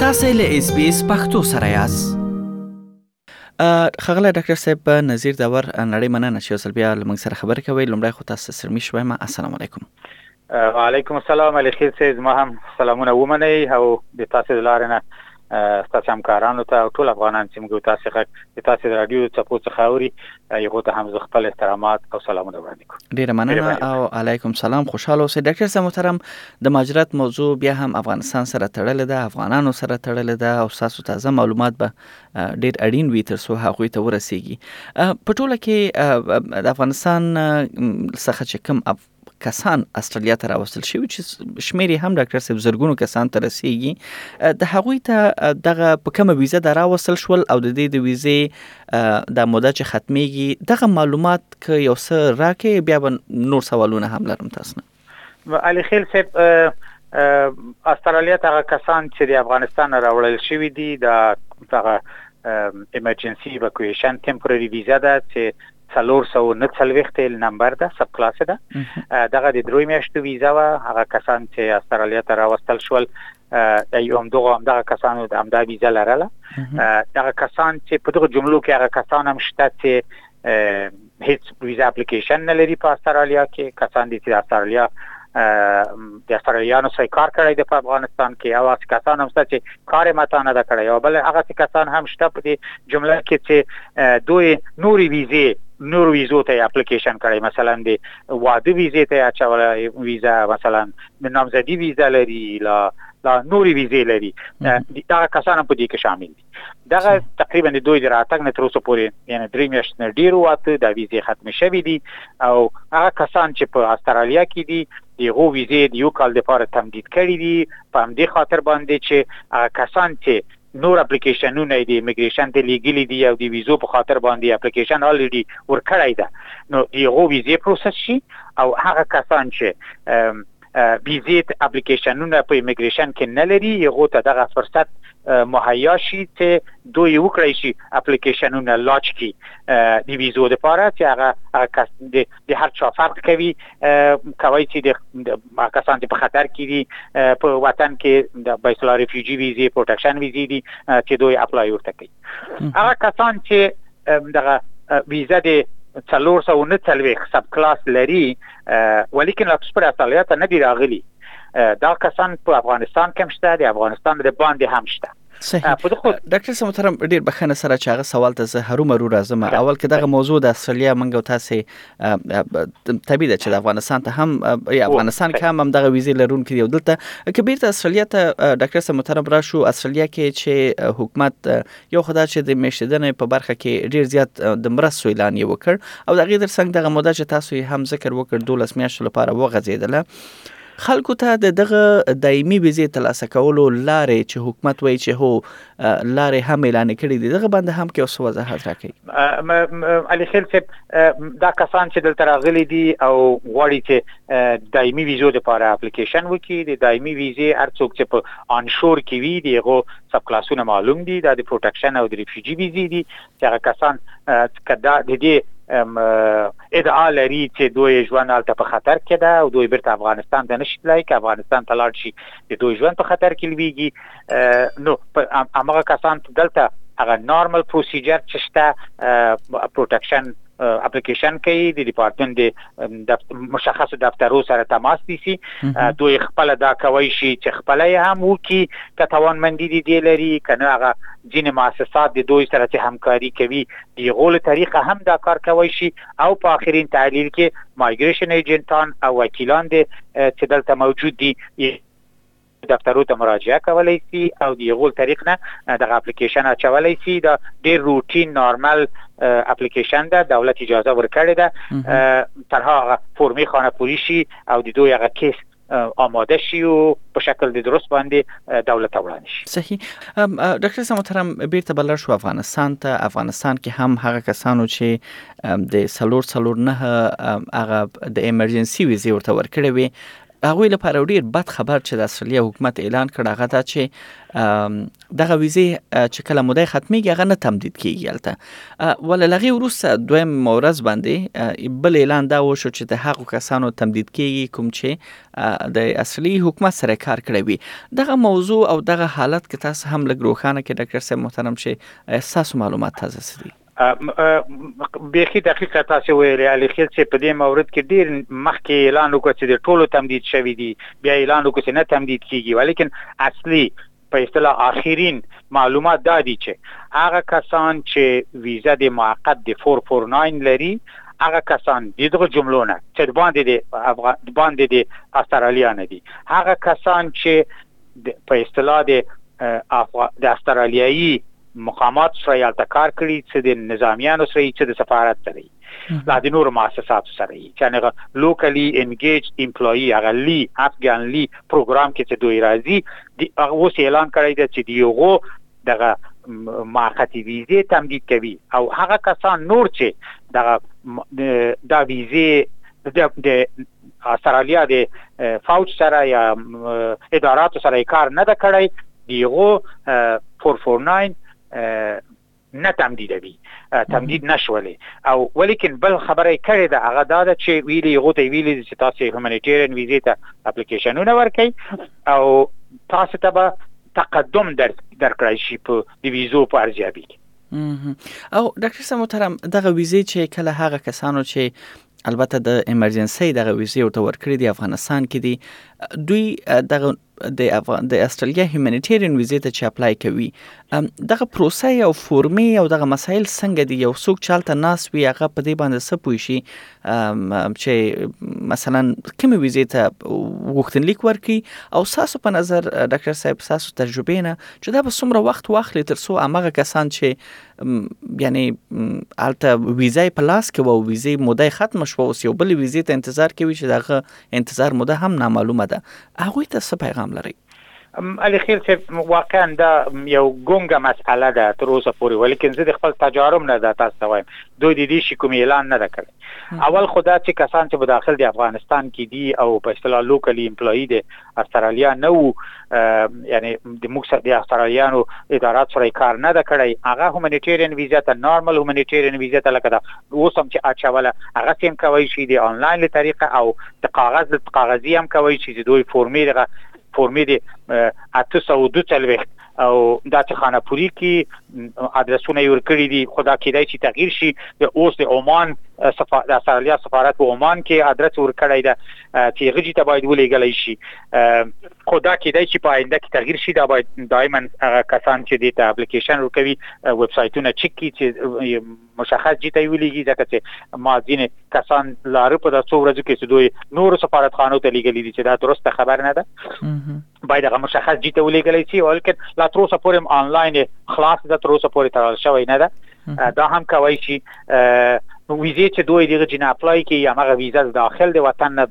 تاسو له اس بي اس پختو سره یاست خغله ډاکټر صاحب نذیر داور نړۍ مننه چې اوسل بیا لمنګ سره خبرې کوي لومړی خو تاسو سره مې شوم السلام علیکم وعلیکم السلام علی خیر سیز ما هم سلامونه ومنئ او د تاسو لارنه ستاسو همکارانو ته او ټول افغانان چې موږ تاسو غږ د تاسو د رادیو څپو څخه اوري یو ته هم خپل احترامات او سلامونه وړاندې کوم ډیر مننه او علیکم سلام خوشاله اوسئ ډاکټر صاحب محترم د ماجرات موضوع بیا هم افغانستان سره تړلې ده افغانانو سره تړلې ده او تاسو تازه معلومات به ډیر اړین وي تر څو هغه ته ورسیږي په ټوله کې د افغانستان څخه چې کوم کسان استرالیا ته راوستل شوی چې شمیر هم ډاکټر صاحب زرګونو کسان ته رسیږي د هغوی ته دغه په کومه ویزه د راوستل شول او د دې د ویزه د موده چې ختميږي دغه معلومات که یو څه راکې بیا به نور سوالونه هم لرم تاسو نه علي خیل صاحب استرالیا ته کسان چې د افغانستان راوړل شوی دي د دغه ایمرجنسي ایواکویشن ټمپورري ویزه ده چې څلور سوه او نهه څلوېښت یې نمبر ده سب کلاس ده دغه د درې میاشتو ویزه وه هغه کسان چې استرالیا ته راوستل شول د یو همدغه همدغه کسانو د همدا ویزه لرله دغه کسان چې په دغه جملو کې هغه کسان هم شته چې هیڅ ویزه اپلیکیشن نه لري په استرالیا کې کسان دي چې استرالیا د اسرائیلیانو سره کار کړی دی په افغانستان کې او هغه کسان هم شته چې کار متا نه کړی او بل هغه کسان هم شته په دې جمله کې چې دوی نوري ویزه نور ویزو ته اپلیکیشن کړی مثلا دی واده ویزه ته اچوله ویزه مثلا د نامزدي ویزه لري لا لا نوري ویزه لري دا کسان په دې کې شامل دي دغه تقریبا د دوی د راتګ نه تر اوسه پورې یعنی درې میاشتې نه ډیر واته دا ویزې ختم شوې دي او هغه کسان چې په استرالیا کې دي دغه ویزې د یو کال لپاره تمدید کړې دي په همدې خاطر باندې چې هغه کسان چې نور اپلیکیشنونه دي ایمیګریشن ته لیګلی دي او د ویزو په خاطر باندې اپلیکیشن الریډي ورکړی ده نو دغه ویزې پروسس شي او هغه کسان چې بيزيت اپليکيشنونه په اميګريشن کې نه لري هغو ته دغه فرصت مهيا شي چې دوی وکړای شي اپليکيشنونه لاچ کړي د ویزو لپاره چې هغه هغه کس د د هر چا فرق کوي کوي چې د کسان چې په خطر کې دي په وطن کې د بایسلا ریفیوجي ویزه پروټیکشن ویزه دي چې دوی اپلای ورته کوي هغه کسان چې دغه ویزه دی څلور سو نه څلوېښت سب کلاس لري ولیکن لا پر اصلیا ته نه دی راغلی دا کسان په افغانستان کې مشته دی افغانستان د باندې هم شته ډاکټر سم محترم ډیر بخنه سره چاغه سوال ته زه هرو مرو راځم اول کې دغه موضوع د اصلیا منګو تاسو طبیعي ده چې د افغانستان ته هم یا افغانستان کې هم دغه ویزه لرونکي یو دلته کبیر ته استرالیا ته ډاکټر سم محترم را شو استرالیا کې چې حکومت یو خدای چې د میشتدنې په برخه کې ډیر زیات د مرستو اعلان یې وکړ او دغه در څنګه دغه موده چې تاسو هم ذکر وکړ 12 میاشتې لپاره وغځیدله خلکو ته د دغه دایمي ویزې ترلاسه کولو لارې چې حکومت وایي چې هو لارې هم اعلان کړې دي دغه باندې هم کې اوس وضاحت راکړي علي خیل صاحب دا کسان چې دلته راغلي دي او غواړي چې دایمي ویزو لپاره اپلیکیشن وکړي د دایمي ویزې هر څوک چې په انشور کې وي دیغه سب کلاسونه معلوم دي دا د پروټیکشن او د ریفیوجی ویزې دي چې هغه کسان کدا د دې ادعا لري چې دوی ژوند حالت په خطر کې ده او دوی بیرته افغانستان ته نشي تلای که افغانستان ته لاړ شي د دوی ژوند په خطر کې لويږي نو هغه کسان چې دلته هغه نارمل پروسیجر چې شته پروټیکشن اپلیکیشن کوي د ډپارټمنټ د مشخصو دفترو سره تماس نیسي دوی خپل دا کوي شي چې خپل هم وکي که توانمندي دي دی لري کنه هغه جن مؤسسات د دوی سره چې همکاري کوي دی غول طریقه هم دا کار کوي شي او په اخرین تحلیل کې مایګریشن ایجنټان او وکیلان دي چې دلته موجود دي دفترو ته مراجعه کولی سی او د یغول طریق نه دغه اپلیکیشن اچولی سی دا ډیر روټین نارمل اپلیکیشن ده دولت اجازه ورکړی ده ترها هغه فورمی خانه پوری شی او د دوی هغه کیس آماده شي او په شکل د درست باندې دولت وړاندې شي صحیح ډاکټر صاحب محترم بیرته بلر شو افغانستان ته افغانستان کې هم هغه کسانو چې د سلور سلور نه هغه د ایمرجنسي ویزه ورته ورکړې وي د هغوی لپاره ډیر بد خبر چې د استرالیا حکومت اعلان کړ هغه دا چې دغه ویزه چې کله موده ختميږي هغه نه تمدید کیږي البته ول لغه ورسته دویم مورز باندې بل اعلان دا و شو چې د هغو کسانو تمدید کیږي کوم چې د اصلي حکومت سره کار کړی وي دغه موضوع او دغه حالت کې تاسو هم لګ روخانه کې ډاکټر صاحب محترم شي تاسو معلومات تازه سدي بیخي دقیقه تاسې ویلې علي خیل صاحب په دې مورد کې ډیر مخکې اعلان وکړ چې د ټولو تمدید شوي دي بیا اعلان وکړ چې نه تمدید کیږي ولیکن اصلي په اصطلاح آخرین معلومات دا دي چې هغه کسان چې ویزه د موقت د 449 لري هغه کسان دغه جملو نه چې باندې د افغان باندې د استرالیا نه دي هغه کسان چې په اصطلاح د د استرالیایي مقامات سره یالته کار کړی چې د نظامیانو سره چې د سفارت سره لا د نور مؤسسات سره یې چې هغه لوکلی انګیج امپلوي هغه لی افغان لی پروګرام کې چې دوی راځي د هغه اوس اعلان کړی دی چې دیغه دغه مارکتی ویزه تمدید کوي او هغه کسان نور چې دغه دا ویزه د استرالیا د فوج سره یا اداراتو سره کار نه ده کړی دیغو 449 نه تمدیدوي تمدید نشولې او ولیکن بل خبره یې کړې ده هغه دا ده چې ویلي هغو ته یې ویلي دي چې تاسو هیومانیټیرین ویزې ته اپلیکیشنونه ورکړئ او تاسو ته به تقدم در درکړای شي په د ویزو په ارزیابي کې او ډاکټر صاحب محترم دغه ویزې چې کله هغه کسانو چې البته د ایمرجنسي دغه ویزې ورته ورکړي دي افغانستان کې دي دوی دغه د افغان د استرالیا هیومانیټیرین ویزې ته چې اپلای کوي دغه پروسه او فورمې او دغه مسایل څنګه دي یو څوک چالت ناس وي هغه په دې باندې څه پوي شي چې مثلا کوم ویزې ته غوښتنلیک ورکړي او ساسو په نظر ډاکټر صاحب ساسو تجربه نه چې دا به څومره وخت واخلي ترڅو هغه کسان چې یعنی هلته ویزه په لاس کې و ویزه موده ختم شو اوس یو بل ویزه ته انتظار کوي چې دغه انتظار موده هم نامعلومه ده هغه ته څه پیغام لري علي خیر صاحب واقعا دا یو ګونګه مسئله ده تر اوسه پورې ولیکن زه د خپل تجارب نه دا تاسو ته وایم دوی د دې شي کوم اعلان نه کړی اول خدا چې کسان چې په داخل د افغانستان کې دي او په اصطلاح لوکلی امپلوي دي استرالیا نه وو یعنی د موږ سره د استرالیانو ادارات سره کار نه د کړی هغه هومانیټیرین ویزا ته نارمل هومانیټیرین ویزا ته لکه دا اوس هم چې اچوله هغه سیم کوي شي د انلاین له طریقه او د کاغذ د کاغذي هم کوي شي چې دوی فورمې دغه فورمې د 842 او دا چې خانپوري کې ادرسونه یې ورکړي دي خو دا کېدای شي تغیر شي د اوس د عمان سفا... د استرالیا سفارت په عمان کې ادرس ورکړی ده چې غږی ته باید ولېږلی شي خو دا کېدای شي په آینده کې تغیر شي دا باید دایمن هغه کسان چې د ته اپلیکیشن ورکوي ویب سایټونه چک کی چې مشخص جی ته ویلېږي ځکه چې ما ځینې کسان لاره په داسو ورځو کې چې دوی نور سفارتخانو ته لېږلي دي چې دا درسته خبر نه ده باید هغه مشخص جی ته ولېږل شي او لکه لا تر اوسه پورې آنلاین خلاص ده تر اوسه پورې تړل شوی نه ده دا هم کوي شي ویزه چې دوی دغه جن اپلای کی یا مغه ویزه د داخل د وطن نه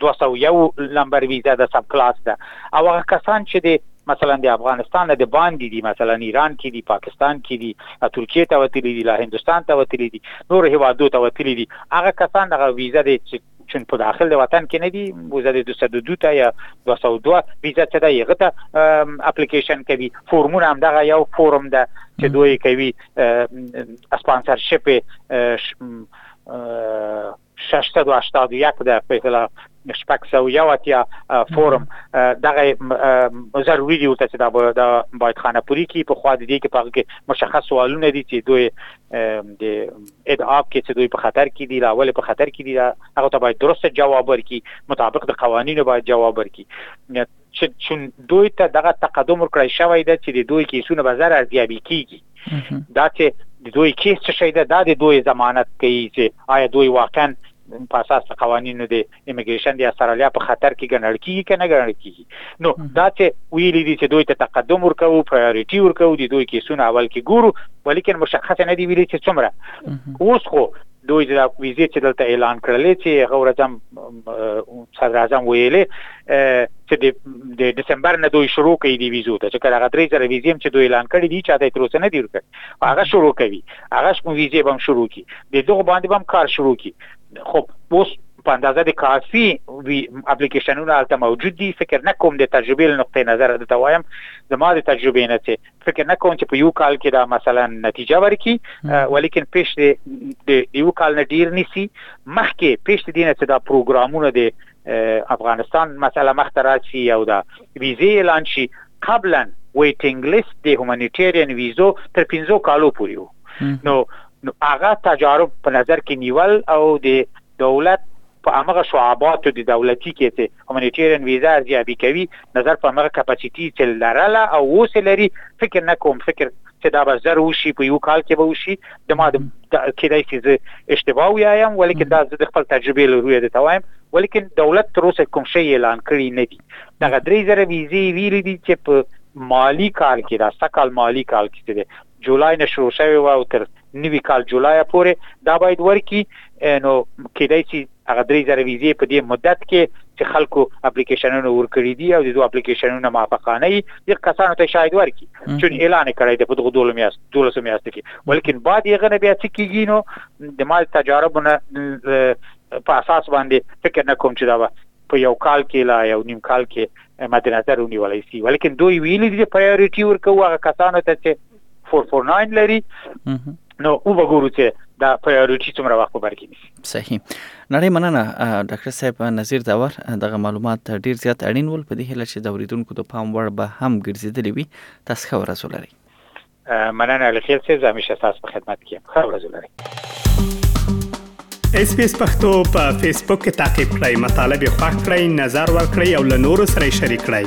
201 لمبر ویزه د سب کلاس ده او هغه کسان چې د مثلا د افغانستان نه د باندې دي مثلا ایران کې دي پاکستان کې دي ترکیه ته وتلي دي له هندستان ته وتلي دي نور هیوادو ته وتلي دي هغه کسان دغه ویزه د چون په داخل وطن کې نه دي وزه د 202 ته یا 202 ویزه چې دا یغه ته اپلیکیشن کوي فورمونه هم دغه یو فورم ده چې دوی کوي اسپانسرشپ 681 ده په اصطلاح شپږ سو یو اتیا فورم دغه ضروري دی ورته چې دا د باید خانه پوری کی په خو د دې کې په کې مشخص سوالونه دي چې دوی د ادعاب کې چې دوی په خطر کې دي لا ولې په خطر کې دي هغه ته باید درست جواب ورکړي مطابق د قوانینو باید جواب ورکړي چې چون دوی ته دغه تقدم ورکړی شوی دی چې د دوی کیسونه به زر ارزیابي کیږي دا چې د دوی کیس څه شي ده دا د دوی ضمانت کوي چې آیا دوی واقعا په اساس قوانینو دي ایمیګریشن د استرالیا په خطر کې ګڼل کیږي که نه ګڼل کیږي نو دا چې ویلي دي چې دوی ته تقدم ورکوو پرایورټي ورکوو د دوی کیسونه اول کې ګورو ولیکن مشخص نه دی ویلي چې څومره اوس خو دوی د ویزې چې دلته اعلان کړلې چې غور اعظم صدر اعظم ویلې چې د دسمبر نه دوی شروع کوي د ویزو ته چې کله غدري زره ویزې هم چې دوی اعلان کړې دي چې دا تر اوسه نه دی ورکړ هغه شروع کوي هغه شپږ ویزې به هم شروع کی د دغه باندې به هم کار شروع کی خب اوس په اندازه د کافي وی اپلیکیشنونه هلته موجود دي فکر نه کوم د تجربې له نقطې نظر دلته وایم زما د تجربې نه چې فکر نه کوم چې په یو کال کې دا مثلا نتیجه ورکي ولیکن پیش د یو کال نه ډیر نیسی مخکې پیش دي نه چې دا پروګرامونه د افغانستان مثلا مخ ته راشي او دا ویزه اعلان شي قبلا ویټینګ لیست د هومانیټیرین ویزو تر 15 کالو پورې نو نو هغه تجارب په نظر کې نیول او د دولت په هغه شعباتو د دولتي کې چې هومانیټیرین ویزا ارزیابي کوي نظر په هغه کپاسيټي چې لرله او اوس لري فکر نه کوم فکر چې دا به زر وشي په یو کال کې به وشي د ما د کېدای شي زه اشتباه ویایم ولیکن دا زه د خپل تجربې له رویه درته وایم ولیکن دولت تر اوسه کوم شی اعلان کړی نه دی دغه درې زره ویزې ویلي دي چې په مالی کال کې دا سکال مالی کال کې دی جولای نه شروع شوې وه او تر نوي کال جولایه پورې دا باید ورکړي، نو کېدای شي هغه درې زره ویزې په دې مدت کې چې خلکو اپلیکېشنونه ورکړي دي او د دوی اپلیکېشنونه موافقانه وي، دغو کسانو ته شاید ورکړي، چون اعلان یې کړی دی په دغو دولو میاشتو، دولسو میاشتو کې، ولیکن بعد هغه نه بیا څه کېږي، نو د ما د تجاربو نه په اساس باندې فکر نه کوم چې دا به په یو کال کې لا یو نیم کال کې مد نظر ونیولای شي ولیکن دوی ویلي دي پرایورټي ورکوو هغه کسانو ته چې 449 لري نو او وګورو چې دا پرایورټي څومره وخت په بر کې نیسي صحیح نړۍ مننه ډاکټر صاحب نظیر داور دغه معلومات ډیر زیات اړین ول په دې هله چې د اوریدونکو د پام وړ به هم ګرځیدلی وي تاسو ښه ورځ ولرئ مننه الخير صاحب زه همیشه تاسو په خدمت کې یم ښه ورځ ولرئ اس پی اس پختو په فیسبوک کې تا کې پلی مطلب یو فاک کړئ نظر ور کړئ او له نورو سره شریک کړئ